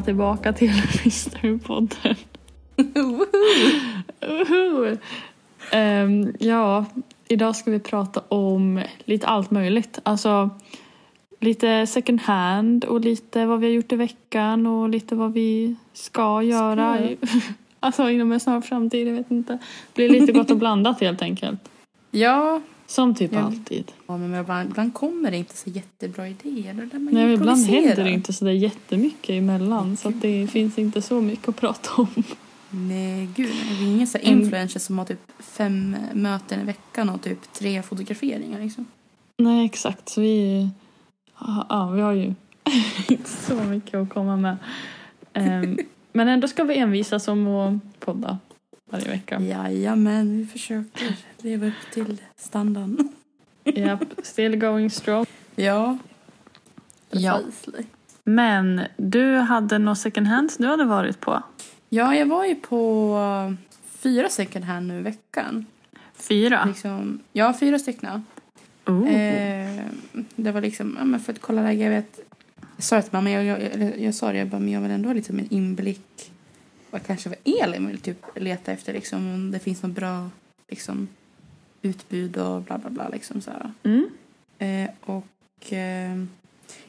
Välkomna tillbaka till Mysterypodden. Woho! Ehm, ja, idag ska vi prata om lite allt möjligt. Alltså lite second hand och lite vad vi har gjort i veckan och lite vad vi ska göra. Alltså inom en snar framtid, jag vet inte. Det blir lite gott och blandat helt enkelt. Ja, Som typ Ja. alltid. ja men ibland, ibland kommer det inte så jättebra idéer. Då man Nej, ibland händer det inte så där jättemycket emellan så att det finns inte så mycket att prata om. Nej, gud. Det är ingen så influencer som har typ fem möten i veckan och typ tre fotograferingar liksom. Nej, exakt. Så vi, ja, ja, vi har ju inte så mycket att komma med. Ehm, men ändå ska vi envisas om att podda varje vecka. Jajamän, vi försöker leva upp till standarden. Yep, still going strong. Ja, Ja. Men du hade något second hands du hade varit på? Ja, jag var ju på uh, fyra second hand nu i veckan. Fyra? Liksom, ja, fyra stycken. Oh. Eh, det var liksom, ja, men för att kolla läge, jag vet. Jag sa till mamma, jag, jag, jag, jag sa det, jag bara, men jag vill ändå ha liksom en inblick. Vad kanske vad Elin vill typ leta efter liksom, om det finns något bra liksom utbud och bla bla bla liksom så här. Mm. Eh, och eh,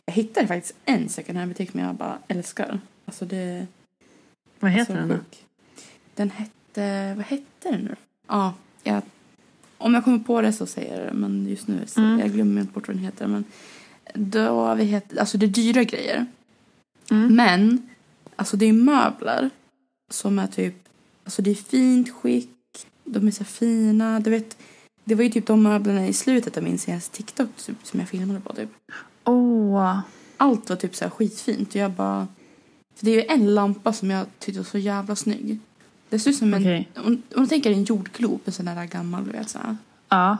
jag hittade faktiskt en second hand butik som jag bara älskar. Alltså det Vad heter den? sjuk. Den hette, vad hette den nu? Ja, jag, om jag kommer på det så säger jag det. Men just nu så Mm. jag glömmer inte bort vad den heter. Men då vi heter, alltså det är dyra grejer. Mm. Men alltså det är möbler som är typ, alltså det är fint skick. De är så fina. Du vet, det var ju typ de möblerna i slutet av min senaste TikTok typ, som jag filmade på typ. Åh, Allt var typ så här skitfint och jag bara... För det är ju en lampa som jag tyckte var så jävla snygg. Det ser ut som en... okej. Om, om du tänker en jordglob, en sån där gammal, du vet så här. Ja.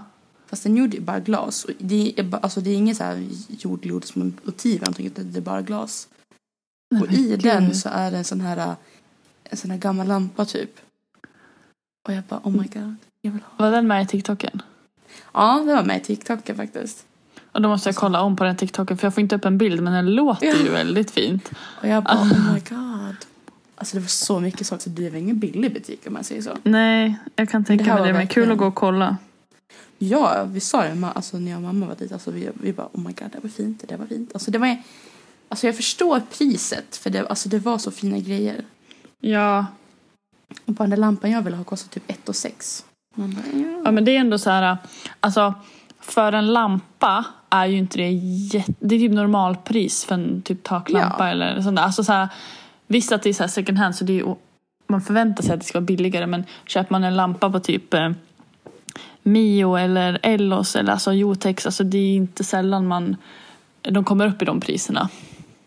Fast den gjorde ju bara glas. Och det, är, alltså, det är ingen så här eller någonting, utan det är bara glas. Nej, Och i gud. den så är det en sån här, en sån här gammal lampa typ. Och jag bara, oh my god, jag vill ha. Var den med i TikToken? Ja, det var med i TikToken faktiskt. Och då måste jag kolla om på den TikToken för jag får inte upp en bild men den låter Ja. ju väldigt fint. Och jag bara, oh my god. Alltså det var så mycket saker, så det var ingen billig butik om man säger så. Nej, jag kan tänka mig det men kul verkligen- att gå och kolla. Ja, vi sa det alltså, när jag och mamma var dit. Alltså, vi, vi bara, oh my god, det var fint, det var fint. Alltså, det var, alltså, jag förstår priset, för det, alltså, det var så fina grejer. Ja, Och bara den där lampan jag ville ha kostade typ 1 och 6. Man bara, ja. men det är ändå så här, alltså för en lampa är ju inte det jätte, det är typ normalpris för en typ taklampa Ja. eller sånt där. Alltså så här, visst att det är så här second hand så det är ju, man förväntar sig att det ska vara billigare men köper man en lampa på typ eh, Mio eller Ellos eller alltså Jotex, alltså det är inte sällan man de kommer upp i de priserna.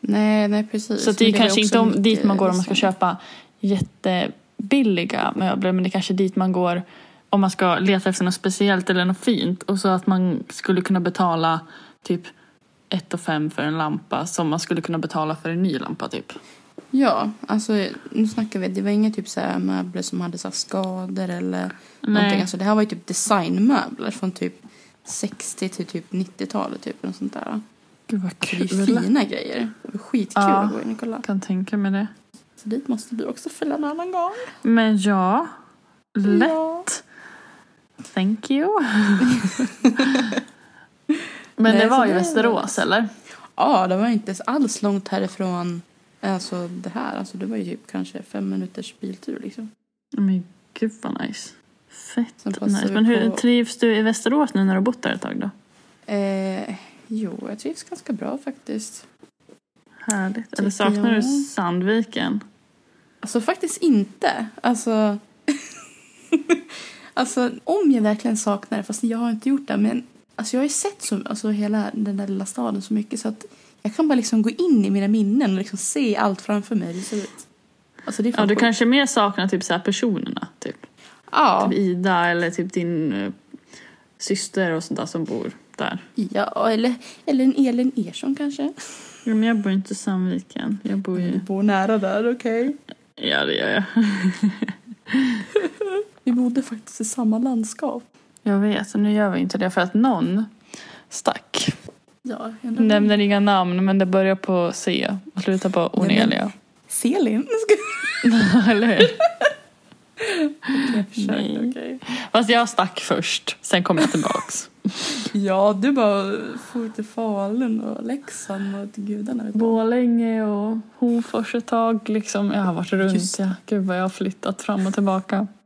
Nej, nej precis. Så det är Men kanske också inte om, dit man går om man ska köpa jättebilliga möbler men det är kanske dit man går om man ska leta efter något speciellt eller något fint och så att man skulle kunna betala typ 1 5 för en lampa som man skulle kunna betala för en ny lampa typ. Ja, alltså nu snackar vi, det var inga typ så här möbler som hade så skador eller någonting. Nej. Alltså, det här var ju typ designmöbler från typ 60 till typ 90-talet typ. Något sånt där. Gud vad Alltså, det är kul. fina grejer. Det var skitkul Ja. att gå in och kolla. Kan tänka mig det. Så dit måste du också följa en annan gång. Men ja, lätt. Ja. Thank you. Men Nej, det var i Västerås eller? Ja, det var inte alls långt härifrån. Alltså det här, alltså det var ju typ kanske fem minuters biltur liksom. Men gud vad nice. Fett nice. Men hur på- trivs du i Västerås nu när du har bott där ett tag då? Eh, jo, jag trivs ganska bra faktiskt. Härligt. Eller saknar du jag. Sandviken? Alltså faktiskt inte. Alltså, alltså om jag verkligen saknar det, fast jag har inte gjort det, men alltså jag har ju sett så, alltså, hela den där lilla staden så mycket så att jag kan bara liksom gå in i mina minnen och liksom se allt framför mig det ser ut. Alltså det är Ja, du sjukt. kanske mer saknar typ så här personerna. Typ. Ja, typ Ida eller typ din eh, syster och sånt där som bor där. ja eller, eller en Elin Ersson kanske. Ja, men jag bor inte i Sandviken. Jag bor Du ju... bor nära där, okej. Ja, det gör jag. Vi bodde faktiskt i samma landskap. Jag vet, och nu gör vi inte det för att någon stack. Ja, Nämner inga namn men det börjar på C och slutar på Onelia. Selin? Eller hur? Jag försökte, okej. Fast jag stack först, sen kom jag tillbaks. Ja, du bara for till Falun och Leksand och till gudarna. Borlänge och Hofors ett tag. Liksom. Jag har varit runt. Just Ja. Gud vad jag har flyttat fram och tillbaka.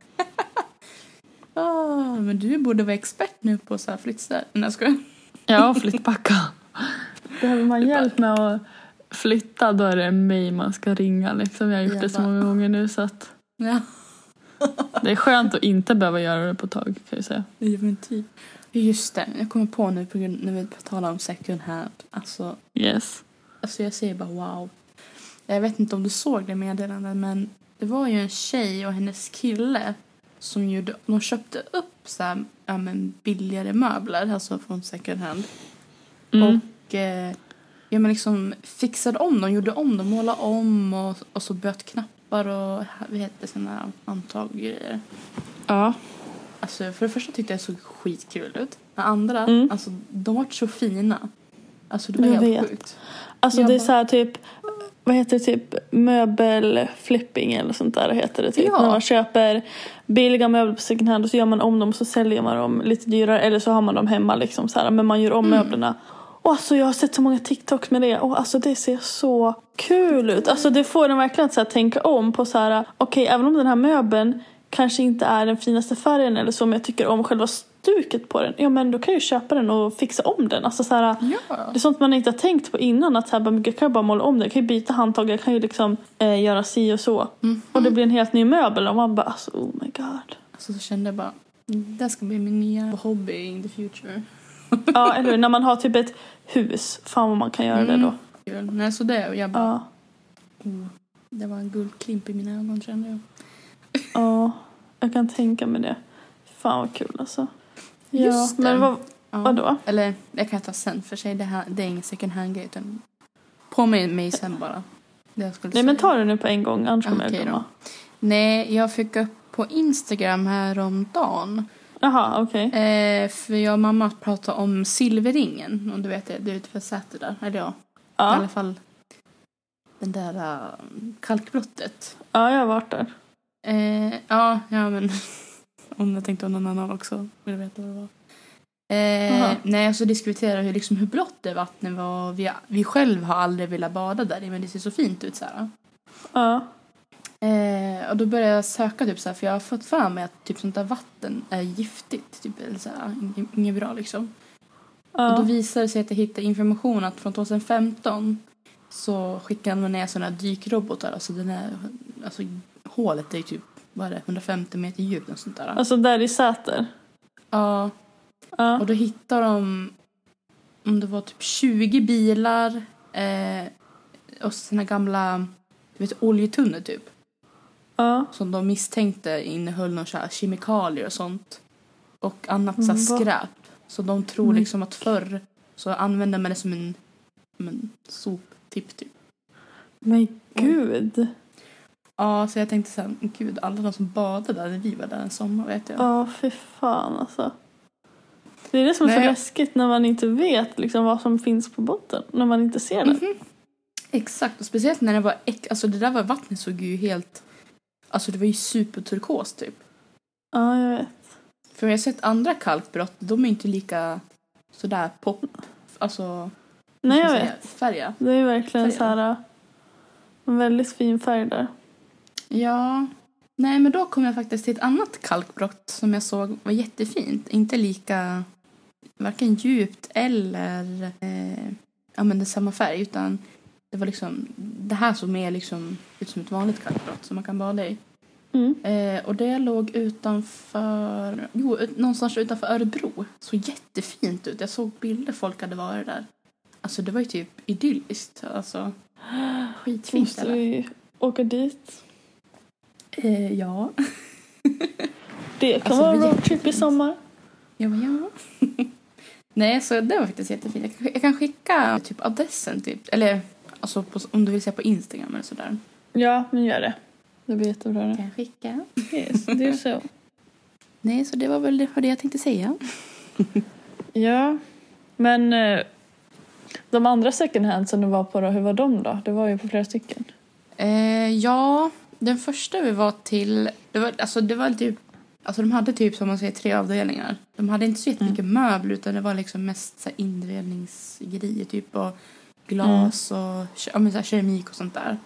Ah, men du borde vara expert nu på så här flyttstäder. Nej, jag skojar. Jag har flyttbacka. Behöver man hjälp med att flytta då är det mig man ska ringa. Liksom. Jag har gjort Jag det så många gånger nu så att Ja, det är skönt att inte behöva göra det på ett tag kan jag säga. men typ. Just det, jag kommer på nu på grund när vi talar om second hand. Alltså, Yes. alltså jag säger bara wow. Jag vet inte om du såg det meddelandet men det var ju en tjej och hennes kille som gjorde, de köpte upp så här, ja, men billigare möbler, alltså från second hand. Mm. Och eh, ja, men liksom fixade om dem, gjorde om dem, målade om och, och så böt knappar och vad heter sådana antag och grejer. Ja. Alltså för det första tyckte jag det såg skitkul ut. Det andra, Mm. alltså de var så fina. Alltså det var Jag helt vet. sjukt. Alltså Jag det är bara- så här typ, vad heter det, typ möbelflipping eller sånt där heter det typ. Ja. När man köper billiga möbler på second hand och så gör man om dem och så säljer man dem lite dyrare eller så har man dem hemma liksom så här, men man gör om Mm. möblerna. Och alltså jag har sett så många TikToks med det och alltså det ser så kul ut. Alltså det får en verkligen att tänka om på så här, okej även om den här möbeln kanske inte är den finaste färgen eller så men jag tycker om själva stuket på den. Ja men då kan jag ju köpa den och fixa om den. Alltså så här, Ja. det är sånt man inte har tänkt på innan. Att så här, jag kan ju bara måla om det. Jag kan ju byta handtag. Jag kan ju liksom eh, göra si och så. Mm. Och det blir en helt ny möbel. Och man bara alltså oh my god. Alltså så kände jag bara, det ska bli min nya hobby in the future. Ja eller hur? När man har typ ett hus. Fan vad man kan göra det då. Kul. Nej så det och jag bara, Ja. oh, det var en guldklimp i mina ögon kände jag. Ja. Jag kan tänka mig det. Fan vad kul alltså. Ja. Just det. Men vad, Ja. vadå? Eller jag kan ta sen för sig, det, här, det är ingen second hand grej utan på mig, sen bara. Nej men säga. ta det nu på en gång. Annars kommer Okej jag glömma. Nej, jag fick upp på Instagram häromdagen. Jaha okej. Eh, för jag och mamma pratade om silverringen. Om du vet det, det är ute för Säter där. Eller ja, i Ja. alla fall den där uh, kalkbrottet. ja jag har varit där. Eh, ja, ja men om jag tänkte om någon annan också vill veta vad det var. Eh, nej, så diskuterade hur, liksom, hur blått det vattnet var. Vi, vi själv har aldrig velat bada där i, men det ser så fint ut så här. Ja. Eh, och då började jag söka typ så här, för jag har fått för mig att typ sånt där vatten är giftigt. Typ, eller så här, inget, bra liksom. Och då Ja. visade det sig att jag hittade information att från 2015 så skickade man ner sådana här dykrobotar. Alltså den är, alltså hålet är typ, vad är det, 150 meter djupt och sånt där. Alltså där i Säter. Ja, Ja. och då hittade de, om det var typ 20 bilar eh, och sina gamla, du vet oljetunnor typ. Ja. Som de misstänkte innehöll någon så här kemikalier och sånt. Och annat så här Mm, va? skräp. Så de tror Men- liksom att förr så använde man det som en, som en soptipp typ. Men gud. Ja, så jag tänkte så här, gud alla de som badade där när vi var där en sommar vet jag. Ja, fy fan alltså. Det är det som är så Nej. läskigt när man inte vet liksom, vad som finns på botten. När man inte ser det. Mhm. Exakt, och speciellt när det var äck, alltså det där var vattnet såg ju helt, alltså det var ju superturkos typ. Ja, jag vet. För jag har sett andra kalkbrott, de är inte lika sådär pop, alltså Nej, jag vet. färga. Det är verkligen så här... En väldigt fin färg där. Ja, nej men då kom jag faktiskt till ett annat kalkbrott som jag såg var jättefint. Inte lika, varken djupt eller eh, ja men det samma färg utan det var liksom, det här såg mer liksom ut som ett vanligt kalkbrott som man kan bada i. Mm. Eh, och det låg utanför, jo, ut- någonstans utanför Örebro. Så jättefint ut. Jag såg bilder folk hade varit där. Alltså det var ju typ idylliskt. Alltså skitfint. Måste vi åka dit? Eh, ja. Det kan Alltså, vara är roadtrip i sommar. Ja, ja. Nej, så det var faktiskt jättefint. Jag kan, jag kan skicka typ adressen typ. Eller alltså på, om du vill se på Instagram eller sådär. Ja, men gör det. Det blir jättebra det. Kan jag skicka? Yes, det är så. Nej, så det var väl det, det jag tänkte säga. Ja, men eh, De andra second hand som du var på då, hur var de då? Det var ju på flera stycken. Eh, ja, den första vi var till, det var, alltså det var typ, alltså de hade typ som man säger tre avdelningar. De hade inte så jättemycket möbler utan det var liksom mest så inredningsgrejer typ och glas och ja, men, så här, keramik och sånt där.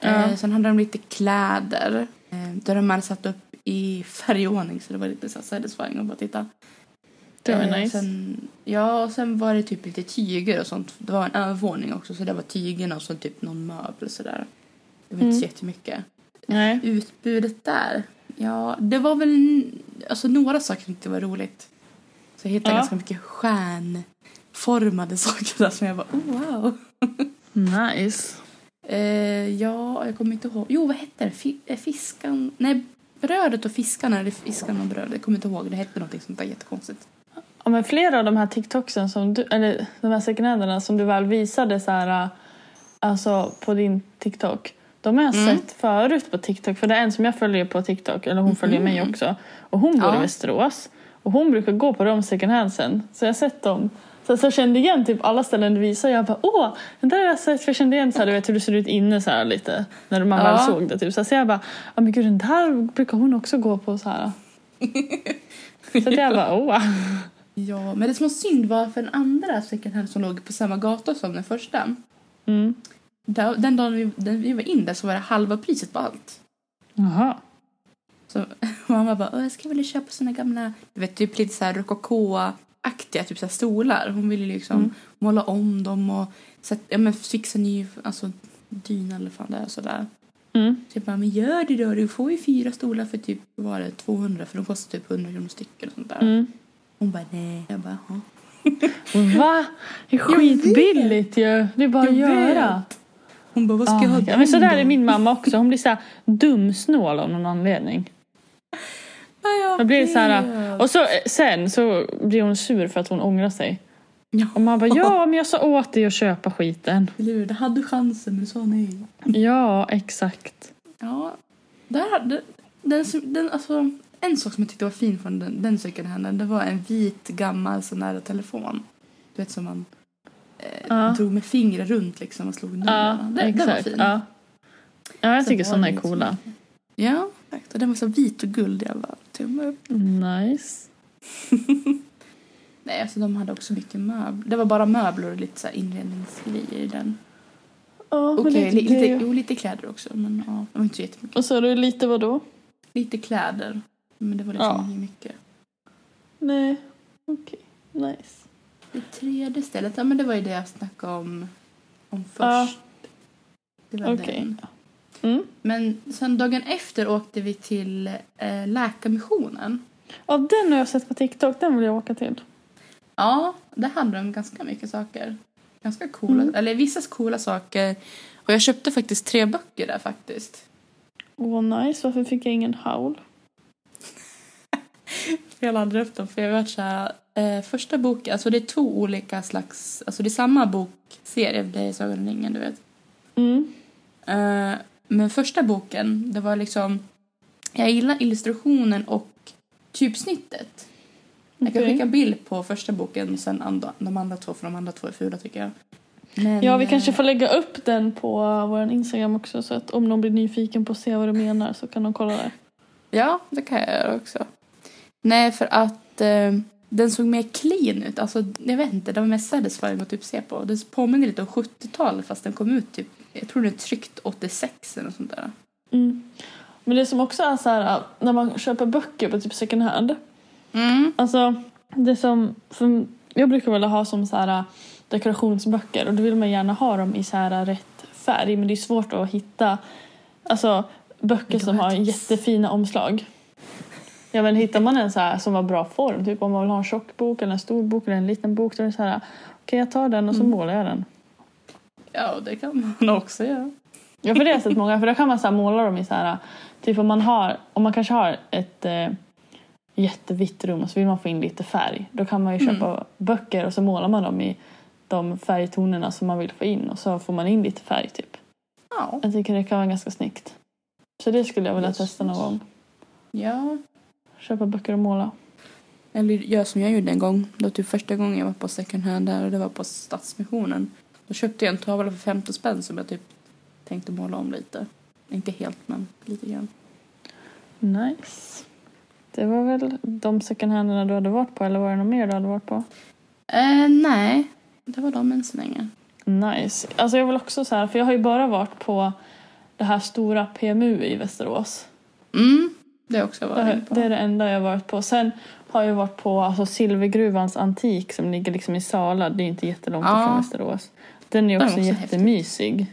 Eh, sen hade de lite kläder eh, där de hade satt upp i färgordning så det var lite så satisfying att bara titta. Det var Eh, nice. Sen, ja, och sen var det typ lite tyger och sånt. Det var en övervåning också så det var tygerna och så typ någon möbel sådär. Det var inte Mm. så jättemycket. Nej. Utbudet där? Ja, det var väl alltså, några saker som inte var roligt. Så jag hittade Ja. ganska mycket stjärnformade saker där som jag bara oh, wow. Nice. Eh, ja, jag kommer inte ihåg. Jo, vad hette det? Eh, fiskan? Nej, brödet och fiskarna. Eller fiskan och brödet. Jag kommer inte ihåg. Det hette någonting sånt där jättekonstigt. Ja, men flera av de här TikToksen som du, eller de här second handarna som du väl visade så här, äh, alltså på din TikTok. De har jag Mm. sett förut på TikTok. För det är en som jag följer på TikTok, eller hon följer mig också. Och hon bor Ja. i Västerås. Och hon brukar gå på de second handsen. Så jag har sett dem. Så, så jag kände igen typ alla ställen du visar. Jag bara åh, den där har jag sett. För jag kände igen så här, du vet hur du ser ut inne så här lite. När man Ja. väl såg det. Typ. Så jag bara, ja men gud den där brukar hon också gå på så här. Så jag bara åh. Ja, men det som var synd var för den andra second hand som låg på samma gata som den första. Mm. Där, den dagen vi, den vi var in där så var det halva priset på allt. Jaha. Så mamma bara, "Åh, jag ska vilja köpa såna gamla, du vet typ lite så här rokoko-aktiga typ så här stolar. Hon ville liksom Mm. måla om dem och sätt, ja, men fixa ny alltså, dyna eller fan det är sådär. Mm. Så jag bara, men gör det då. Du får ju fyra stolar för typ, var det, 200 för de kostar typ 100 kronor stycken och sånt där. Mm. Hon bara, nej. Jag bara, jaha. Va? Det är skitbilligt ju. Det är bara att göra. Hon bara, vad ska Ah, jag ha ja, men så där då? är min mamma också. Hon blir så dumsnål av någon anledning. Ja, jag blir så här, och så, eh, sen så blir hon sur för att hon ångrar sig. Ja, Och man bara ja men jag sa åt dig att köpa skiten. eller hur? Du hade chansen men du sa nej. Ja exakt. Ja, där, den, den, den, alltså, en sak som jag tyckte var fin från den, den second handen, det var en vit gammal sån där telefon. Du vet som man eh, Ja. drog med fingret runt liksom och slog Ja numren. det, det var exakt. fin. Ja. ja jag Så tycker var sådana är coola. Ja, exakt. Och den var så vit och guld. Jag bara, tumme upp. Nice. Nej, alltså de hade också mycket möbler. Det var bara möbler och lite så inredningsgrejer i den. Ja Okej, lite, li, lite, grejer. jo, lite kläder också. Men ja, det var inte så jättemycket. Och så är det lite vad då? Lite kläder. Men det var liksom Ja. inte mycket. Nej. Okej. Nice. Det tredje stället, ja men det var ju det jag snackade om, om först. Ja. Det var Okej. den. Mm. Men sen dagen efter åkte vi till eh, Läkarmissionen. Ja den har jag sett på TikTok. Den vill jag åka till. Ja, det handlar om ganska mycket saker. Ganska coola, Mm. eller vissa coola saker. Och jag köpte faktiskt tre böcker där faktiskt. Åh nice. Varför fick jag ingen howl? Jag laddade upp dem för jag varit så här, eh, första boken, alltså det är två olika slags, alltså det är samma bokserie, det är Sagan om ringen du vet. Mm. Eh, men första boken, det var liksom, jag gillar illustrationen och typsnittet. Jag kan Okej. skicka bild på första boken och sen andra, de andra två, för de andra två är fula tycker jag. Men, Ja, vi eh, kanske får lägga upp den på vår Instagram också så att om någon blir nyfiken på att se vad du menar så kan de kolla där. Ja, det kan jag göra också. Nej, för att eh, den såg mer clean ut. Alltså, jag vet inte, det var mer satisfying att typ se på. Det påminner lite om 70-talet fast den kom ut typ, jag tror den är tryckt 86 eller något sånt där. Mm. Men det som också är så här när man köper böcker på typ second hand. Mm. Alltså det som, som jag brukar vilja ha som så här dekorationsböcker och då vill man gärna ha dem i så här rätt färg men det är svårt att hitta alltså böcker som har jättefina omslag. Ja men hittar man en så här som har bra form, typ om man vill ha en tjock bok eller en stor bok eller en liten bok då är det så här okej jag tar den och så Mm. målar jag den. Ja, det kan man också göra. Ja för det har jag sett många, för då kan man så här måla dem i så här, typ om man har, om man kanske har ett eh, jättevitt rum och så vill man få in lite färg. Då kan man ju Mm. köpa böcker och så målar man dem i de färgtonerna som man vill få in och så får man in lite färg typ. Ja. Jag tycker det kan vara ganska snyggt. Så det skulle jag vilja Yes, testa någon yes. gång. Ja. Köpa böcker och måla. Eller gör som jag gjorde en gång. Det var typ första gången jag var på second hand där och det var på Stadsmissionen. Då köpte jag en tavla för 50 spänn som jag typ tänkte måla om lite. Inte helt men lite grann. Nice. Det var väl de second handerna du hade varit på eller var det något mer du hade varit på? Eh, nej, det var de än så länge. Nice. Alltså jag vill också så här, för jag har ju bara varit på det här stora PMU i Västerås. Mm, det har också Det, varit på. det är det enda jag har varit på. Sen har jag varit på alltså, Silvergruvans antik som ligger liksom i Sala. Det är inte jättelångt Ja. ifrån Västerås. Den är Den är också, också jättemysig.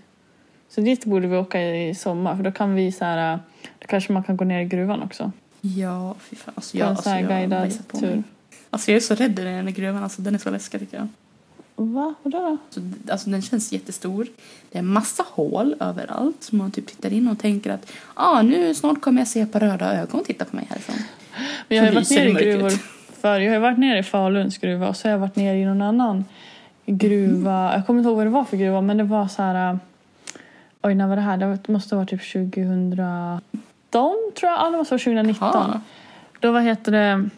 Så dit borde vi åka i sommar för då kan vi så här, då kanske man kan gå ner i gruvan också. Ja, fy fan. Alltså, På jag, alltså, jag guidad på tur. mig. Alltså jag är så rädd i den här gruvan. Alltså, den är så läskig tycker jag. Va? Vadå då? Så, alltså, den känns jättestor. Det är massa hål överallt. Så man typ tittar in och tänker att ah, nu snart kommer jag se par röda ögon titta på mig härifrån. Men jag har varit nere i gruvor förr. Jag har varit nere i Faluns gruva och så har jag varit nere i någon annan gruva. Jag kommer inte ihåg vad det var för gruva men det var så här... äh, Oj, när var det här? Det måste vara typ 2000... tror jag. Ja, det måste vara 2019. Jaha. Då vad heter det,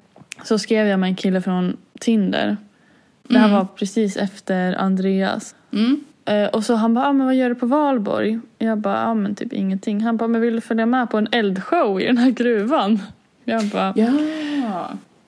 så skrev jag med en kille från Tinder. Det här Mm. var precis efter Andreas. Mm. Eh, och så han bara, ah, men vad gör du på Valborg? Jag bara, ah, men typ ingenting. Han bara, men vill du följa med på en eldshow i den här gruvan? Jag bara, Ja.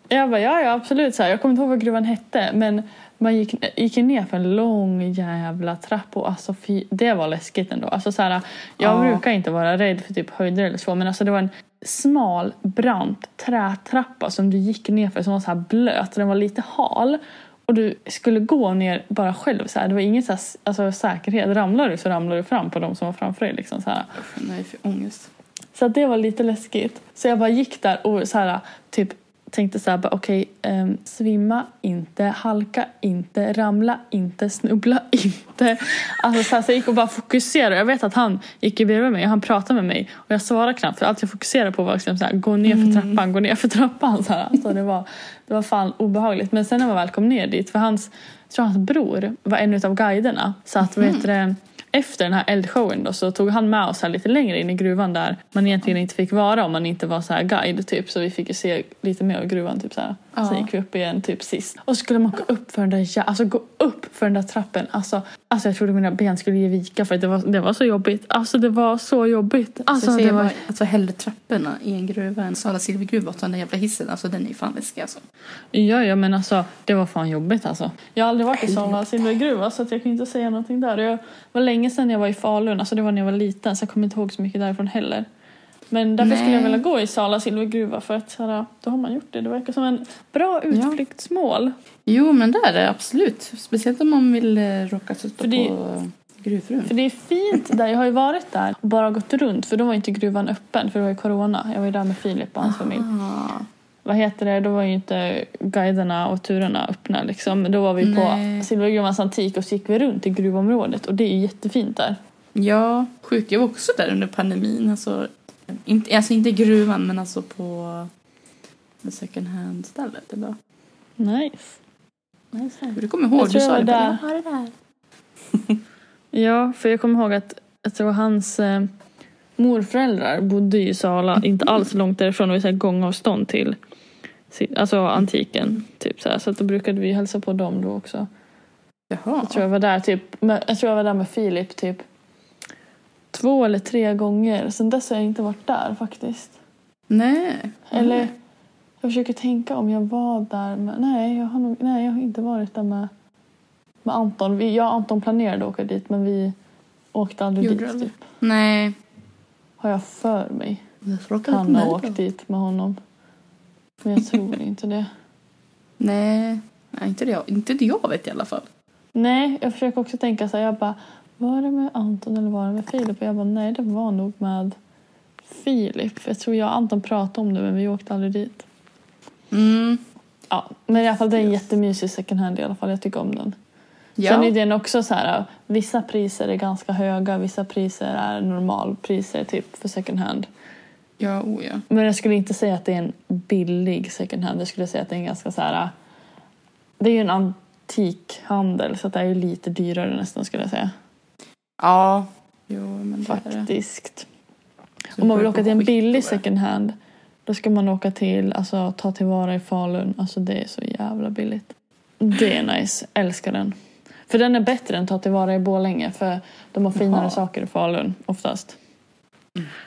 jag bara ja, ja absolut. Så här, jag kommer inte ihåg vad gruvan hette. Men man gick, gick ner för en lång jävla trappa. Och alltså, fy, det var läskigt ändå. Alltså, så här, jag Ja. brukar inte vara rädd för typ höjder eller så. Men alltså, det var en smal, brant trätrappa som du gick ner för som var så här blöt. Den var lite hal. Och du skulle gå ner bara själv. Så här. Det var ingen så här, alltså, säkerhet. Ramlar du så ramlar du fram på de som var framför dig. Liksom, så här. Nej, för ångest. Så det var lite läskigt. Så jag bara gick där och så här, typ tänkte så här, okej, ehm, svimma inte, halka inte, ramla inte, snubbla inte. Alltså så, här, så jag gick och bara fokuserade. Jag vet att han gick bredvid mig och han pratade med mig och jag svarade knappt för allt jag fokuserade på var liksom så här, gå ner för trappan, gå ner för trappan. Så här. Alltså det, var, det var fan obehagligt. Men sen när man väl kom ner dit, för hans, jag tror hans bror var en av guiderna. Så att, vet du, efter den här eldshowen då, så tog han med oss här lite längre in i gruvan där man egentligen inte fick vara om man inte var så här guide typ. Så vi fick ju se lite mer av gruvan typ så här. Ja. Sen gick vi upp igen typ sist. Och så skulle man gå upp för den där, jä- alltså gå upp för den där trappen. Alltså, alltså jag trodde mina ben skulle ge vika för att det var, det var så jobbigt. Alltså det var så jobbigt. Alltså, Alltså det var... bara, alltså hellre trapporna i en gruva än Sala silvergruva och den där jävla hissen. Alltså den är ju fan läskig alltså. Ja, ja men alltså det var fan jobbigt alltså. Jag har aldrig varit i Sala silvergruva så att jag kan inte säga någonting där. Det var länge sedan jag var i Falun, alltså det var när jag var liten så jag kommer inte ihåg så mycket därifrån heller. Men därför skulle jag Nej. vilja gå i Sala silvergruva för att här, då har man gjort det. Det verkar som en bra utflyktsmål. Jo men det är det absolut. Speciellt om man vill eh, råka sätta För det- på gruvfrun. För det är fint där. Jag har ju varit där och bara gått runt för då var inte gruvan öppen för det var ju corona. Jag var ju där med Filip och hans familj. Ah. Vad heter det? Då var ju inte guiderna och turerna öppna liksom. Då var vi Nej. på Silvergruvans antik och så gick vi runt i gruvområdet och det är ju jättefint där. Ja, sjukt. Jag var också där under pandemin. Alltså inte, alltså inte gruvan men alltså på second hand stället. Eller? Nice. Du kommer ihåg, Jag du tror sa jag det. där. Jag har det där. Ja, för jag kommer ihåg att jag tror hans eh, morföräldrar bodde i Sala, inte alls långt därifrån. Det var så här gångavstånd till alltså antiken. Typ så här. så att då brukade vi hälsa på dem då också. Jaha. Jag tror jag var där typ, med, jag tror jag var där med Filip typ två eller tre gånger. Sen dess har jag inte varit där faktiskt. Nej. Eller jag försöker tänka om jag var där med, nej jag har, nog, nej, jag har inte varit där med, med Anton. Vi, jag och Anton planerade att åka dit men vi åkte aldrig Gjorde dit typ. Nej. Har jag för mig. Jag Han har åkt dit med honom. Men jag tror inte det. Nej. Nej, inte det, jag, inte det jag vet i alla fall. Nej, jag försöker också tänka så här. Jag bara, var det med Anton eller var det med Filip? Och jag bara, nej det var nog med Filip. För jag tror jag och Anton pratade om det men vi åkte aldrig dit. Mm. Ja, men i alla fall det är en jättemysig second hand i alla fall. Jag tycker om den. Ja. Sen är den också så här, vissa priser är ganska höga, vissa priser är normalpriser typ för second hand. Ja, oh ja. Men jag skulle inte säga att det är en billig second hand. Jag skulle säga att det är en ganska så här, det är ju en antikhandel så att det är ju lite dyrare nästan skulle jag säga. Ja. Jo, men. Faktiskt. Om man vill åka till en billig second hand Då ska man åka till, alltså ta tillvara i Falun. Alltså det är så jävla billigt. Det är nice. Älskar den. För den är bättre än ta tillvara i Borlänge för de har finare Jaha. saker i Falun oftast.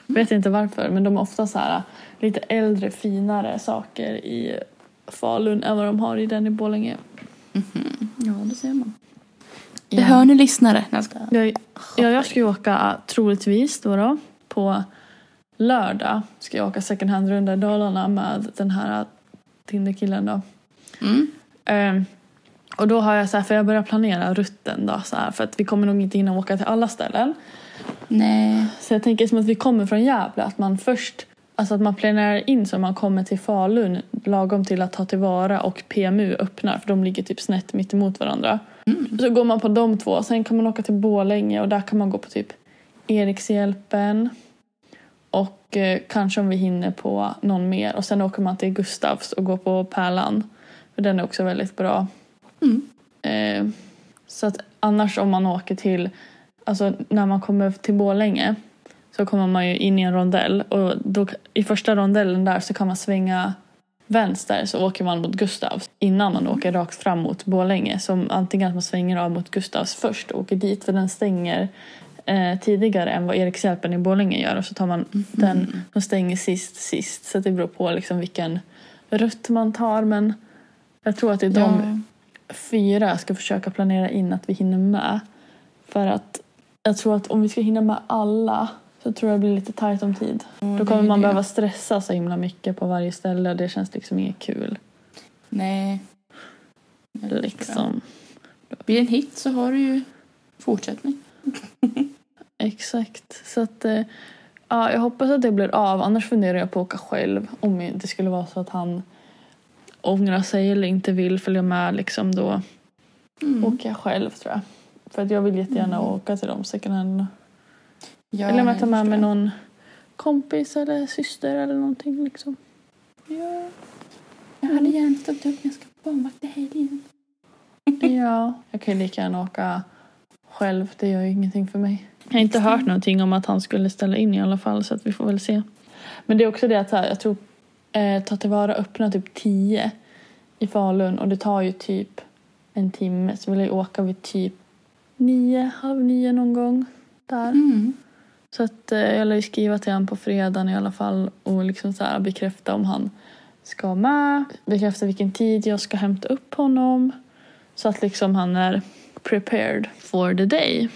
Vet inte varför men de har ofta så här lite äldre finare saker i Falun än vad de har i den i Borlänge. Ja, det ser man. Det Ja. hör ni lyssnare. Jag ska... Jag, ja, jag ska ju åka troligtvis då, då på lördag ska jag åka second hand-runda i Dalarna med den här Tinder-killen då. Mm. Ehm, och då har jag så här, för jag börjar planera rutten då så här, för att vi kommer nog inte hinna åka till alla ställen. Nej. Så jag tänker som att vi kommer från Gävle att man först Alltså att man planerar in så man kommer till Falun lagom till att ta tillvara och PMU öppnar för de ligger typ snett mitt emot varandra. Så går man på de två. Sen kan man åka till Borlänge och där kan man gå på typ Erikshjälpen. Och eh, kanske om vi hinner på någon mer. Och sen åker man till Gustavs och går på Pärlan. För den är också väldigt bra. Mm. Eh, så att annars om man åker till, alltså när man kommer till Borlänge så kommer man ju in i en rondell och då, i första rondellen där så kan man svänga vänster så åker man mot Gustavs innan man åker rakt fram mot Borlänge. Så antingen att man svänger av mot Gustavs först och åker dit för den stänger eh, tidigare än vad Erikshjälpen i Borlänge gör och så tar man den som stänger sist sist. Så det beror på liksom vilken rutt man tar men jag tror att det är de fyra jag ska försöka planera in att vi hinner med. För att jag tror att om vi ska hinna med alla så tror jag det blir lite tajt om tid. Då kommer man behöva stressa så himla mycket på varje ställe och det känns liksom inget kul. Nej. Liksom. Blir det en hit så har du ju fortsättning. Exakt. Så att eh, ja, jag hoppas att det blir av. Annars funderar jag på att åka själv. Om det skulle vara så att han ångrar sig eller inte vill följa med liksom då Mm. åker jag själv tror jag. För att jag vill jättegärna åka till de second hand. Ja, eller om jag tar med mig någon kompis eller syster eller någonting liksom. Ja. Jag hade gärna ställt upp när jag ska barnvakt i helgen. Ja, jag kan ju lika gärna åka själv. Det gör ju ingenting för mig. Jag har inte hört någonting om att han skulle ställa in i alla fall så att vi får väl se. Men det är också det att här, jag tror eh, Ta tillvara öppnar typ 10 i Falun och det tar ju typ en timme så vill jag åka vid typ nio, halv nio någon gång där. Mm. Så att eh, jag lär ju skriva till honom på fredagen i alla fall och liksom så här bekräfta om han ska med. Bekräfta vilken tid jag ska hämta upp honom. Så att liksom han är prepared for the day.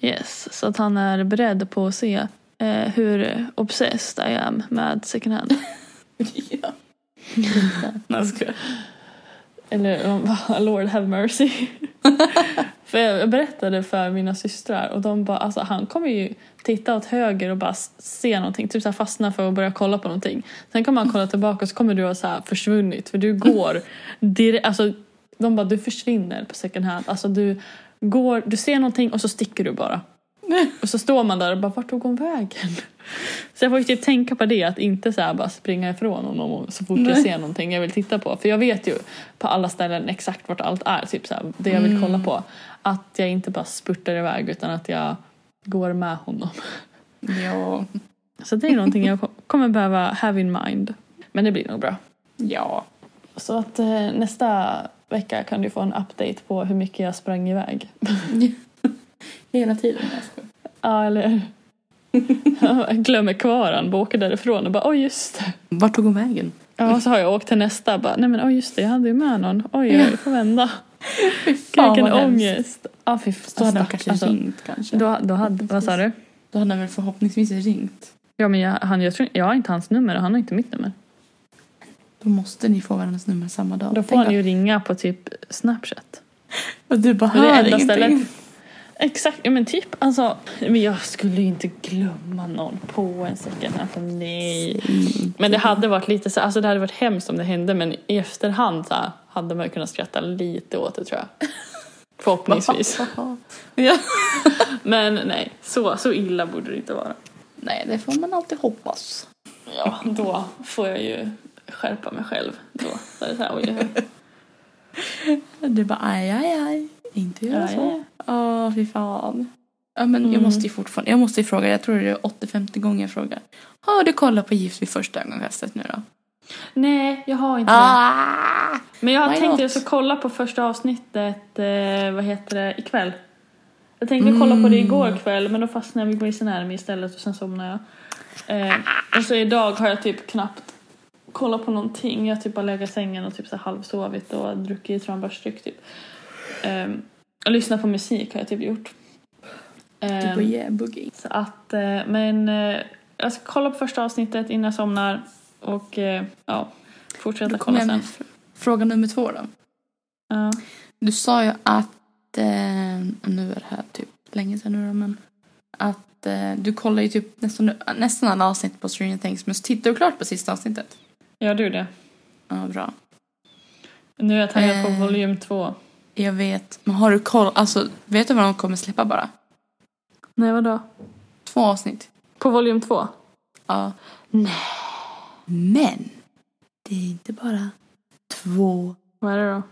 Yes, så att han är beredd på att se eh, hur obsessed I am med second hand. ja. Eller um, Lord have mercy. för jag berättade för mina systrar och de bara, alltså han kommer ju titta åt höger och bara se någonting, typ så här fastna för att börja kolla på någonting. Sen kommer han kolla tillbaka och så kommer du ha så här försvunnit för du går direkt, alltså de bara du försvinner på second hand. Alltså du går, du ser någonting och så sticker du bara. Och så står man där och bara, vart tog hon vägen? Så jag får ju typ tänka på det, att inte så bara springa ifrån honom så fort jag Nej. ser någonting jag vill titta på. För jag vet ju på alla ställen exakt vart allt är, typ så här, det jag vill kolla på. Att jag inte bara spurtar iväg utan att jag går med honom. Ja. Så det är någonting jag ko- kommer behöva have in mind. Men det blir nog bra. Ja. Så att eh, nästa vecka kan du få en update på hur mycket jag sprang iväg. Hela tiden. Ja, eller jag glömmer kvar han, bara åker därifrån och bara oj just det. Vart tog hon vägen? Ja, så har jag åkt till nästa bara nej men oj just det, jag hade ju med någon. Oj, oj, jag får vända. Fy Gud, vilken vad ångest. Ja, fy fan. Då hade de stack- kanske alltså, ringt kanske. då, då hade, vad sa du? Då hade han väl förhoppningsvis ringt. Ja, men jag, han, jag, tror, jag har inte hans nummer och han har inte mitt nummer. Då måste ni få varandras nummer samma dag. Då får Tänk han ju ringa på typ Snapchat. Och du bara Det är hör enda ingenting. stället. Exakt, ja men typ alltså. Men jag skulle ju inte glömma någon på en second hand. Alltså, nej. Men det hade varit lite så, alltså det hade varit hemskt om det hände men i efterhand så här, hade man kunnat skratta lite åt det tror jag. Förhoppningsvis. ja. Men nej, så, så illa borde det inte vara. Nej, det får man alltid hoppas. Ja, då får jag ju skärpa mig själv. Då, då är det så här, oj. Du bara aj, aj, aj. Inte göra så. Åh, fy fan. Ja, men jag Mm. måste ju fortfarande, jag måste ju fråga, jag tror det är 80-50 gånger jag frågar. Har du kollat på Gift vid första ögonkastet nu då? Nej, jag har inte det. Ah! Men jag har why tänkt att not? jag ska kolla på första avsnittet, eh, vad heter det, ikväll. Jag tänkte kolla på det Mm. igår kväll men då fastnade jag vid Grey's Anatomy istället och sen somnade jag. Eh, och så idag har jag typ knappt kollat på någonting. Jag har typ bara legat i sängen och typ så halvsovit och druckit tranbärsdryck typ. Eh, och lyssnat på musik har jag typ gjort. Du Eh, bara yeah boogie. så att, eh, men eh, jag ska kolla på första avsnittet innan jag somnar och eh, ja, fortsätta kolla jag sen. fråga nummer två då. Ja. Du sa ju att, nu är det här typ länge sedan nu då, men att du kollar ju typ nästan, nästan alla avsnitt på Stranger Things, men så tittar du klart på sista avsnittet? Gör du det? Ja, bra. Nu är jag taggad på volym två. Jag vet, men har du koll, alltså vet du vad de kommer släppa bara? Nej, vadå? Två avsnitt. På volym två? Ja. Nej. Men det är inte bara två. Vad är det då?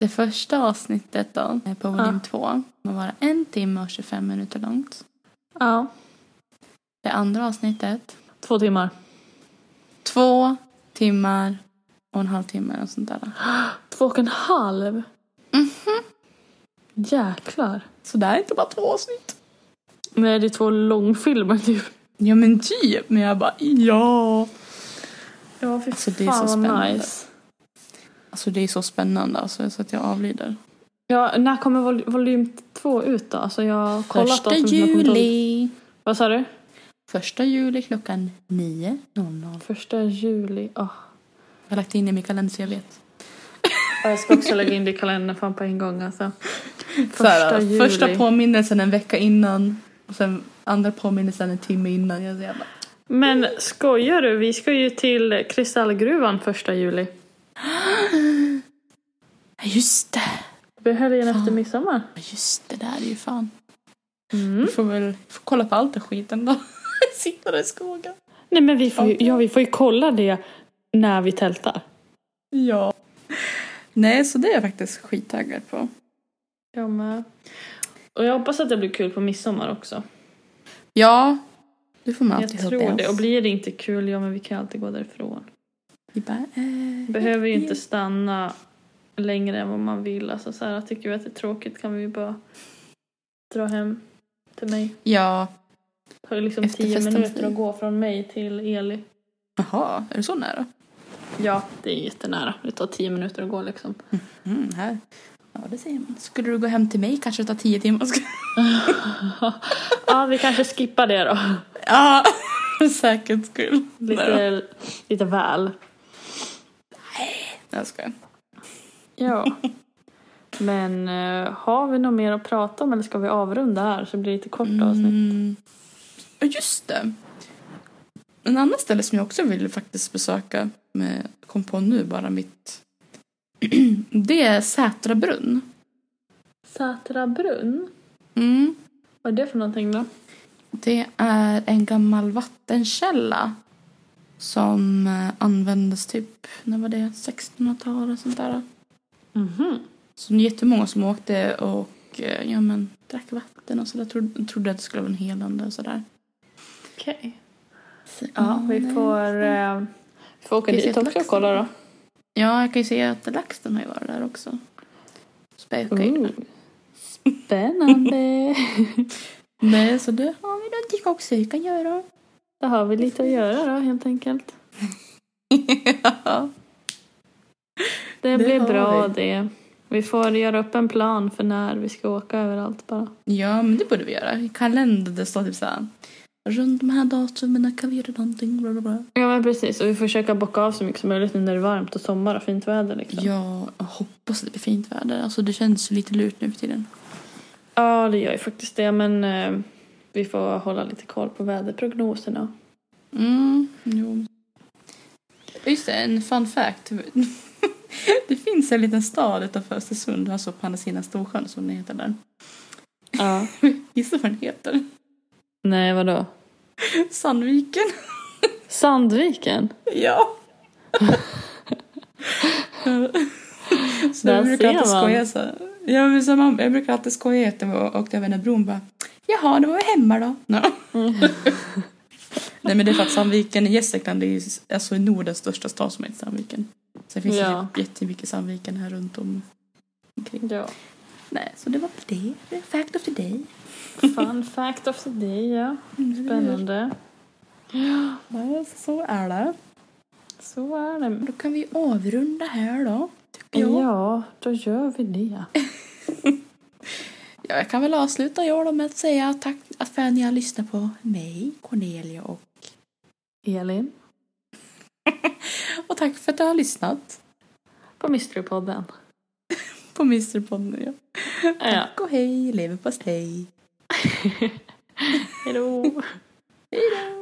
Det första avsnittet då, på volym Ja. två, kommer vara en timme och 25 minuter långt. Ja. Det andra avsnittet, Två timmar. två timmar och en halv timme och sånt där. Två och en halv? Mhm. Jäklar. Så det är inte bara två avsnitt. Nej, det är två långfilmer typ. Ja men typ, men jag bara ja. Ja, fy Alltså, det är så fan vad spännande. nice. Alltså det är så spännande alltså, så att jag avlider. Ja, när kommer vol- volym två ut då? Alltså jag har kollat Första juli. Vad sa du? Första juli klockan 9.00. Första juli. Oh. Jag har lagt in i min kalender så jag vet. Jag ska också lägga in det i kalendern fan på en gång alltså. Första juli. första påminnelsen en vecka innan och sen andra påminnelsen en timme innan. Jag, bara, Men skojar du? Vi ska ju till Kristallgruvan första juli. "Ja, just det, Det blir helgen Fan. efter midsommar. Just det, där är ju fan. Mm. Vi får väl får kolla på allt det skiten då. Sitta där i skogen. Nej men vi får, ju, ja, vi får ju kolla det när vi tältar. Ja. Nej, så det är jag faktiskt skittaggad på. Jag med. Och jag hoppas att det blir kul på midsommar också. Ja, det får man Jag alltid tror hoppas. det. Och blir det inte kul, ja men vi kan alltid gå därifrån. Vi bara, eh, Behöver ju inte stanna längre än vad man vill. Alltså så här, tycker vi att det är tråkigt kan vi ju bara dra hem till mig. Ja, Det tar ju liksom Efter tio minuter att gå från mig till Eli. jaha, är det så nära? Ja, det är jättenära. Det tar tio minuter att gå liksom. Mm, här. Ja, det säger man. Skulle du gå hem till mig kanske det tar tio timmar. ja, vi kanske skippar det då. ja, för säkerhets skull. Nej. Lite, lite väl. Jag skojar. Ja. Men eh, har vi något mer att prata om eller ska vi avrunda här så blir det lite kort avsnitt? Mm. Just det. En annan ställe som jag också vill faktiskt besöka, med, kom på nu bara mitt, det är Sätra brunn. Sätra brunn? Mm. Vad är det för någonting då? Det är en gammal vattenkälla som eh, användes typ, när var det, 1600-talet och sånt där. Mhm. Så det är jättemånga som åkte och eh, ja, men, drack vatten och sådär. Trodde, trodde att det skulle vara en helande och sådär. Okej. Så, Ja, vi nej. får, eh, vi får åka vi dit också och laxen- kolla då. Ja, jag kan ju se att LaxTon har ju varit där också. Spökar där. Spännande! Nej, så det har vi någonting också vi kan göra. Då har vi lite att göra då helt enkelt. ja. Det, Det blir bra vi. det. Vi får göra upp en plan för när vi ska åka överallt bara. ja, men det borde vi göra. I kalendern det står typ såhär. Runt de här datumen kan vi göra någonting. Bla, bla, bla. Ja men precis och vi får försöka bocka av så mycket som möjligt nu när det är varmt och sommar och fint väder liksom. Ja, jag hoppas det blir fint väder. Alltså det känns lite lurt nu för tiden. Ja, det gör ju faktiskt det. Men eh, vi får hålla lite koll på väderprognoserna. Mm, jo. Just det, en fun fact. det finns en liten stad utanför Östersund, alltså på andra sidan Storsjön som den heter där. Ja. Gissa vad den heter? Nej, vadå? Sandviken. Sandviken? Ja. så Där jag brukar alltid man. skoja så. Ja, men så man, jag brukar alltid skoja att jag åkte över den här bron bara Jaha, då var vi hemma då. No. Nej men det är för att Sandviken i Gästrikland det är ju alltså Nordens största stad som heter Sandviken. Det finns Ja. ju jättemycket Sandviken här runt om omkring. Ja. Nej, så det var väl det. Fact of the day. Fun fact of the day, ja. Spännande. Ja, så är det. Så är det. Då kan vi avrunda här då. Tycker jag. Ja, då gör vi det. Ja, jag kan väl avsluta jag då med att säga tack att för att ni har lyssnat på mig, Cornelia och, Elin och tack för att du har lyssnat på Mysterypodden. på Mr Ponny. Ja. Ja. Tack och hej, leverpastej. Hej då. Hej då!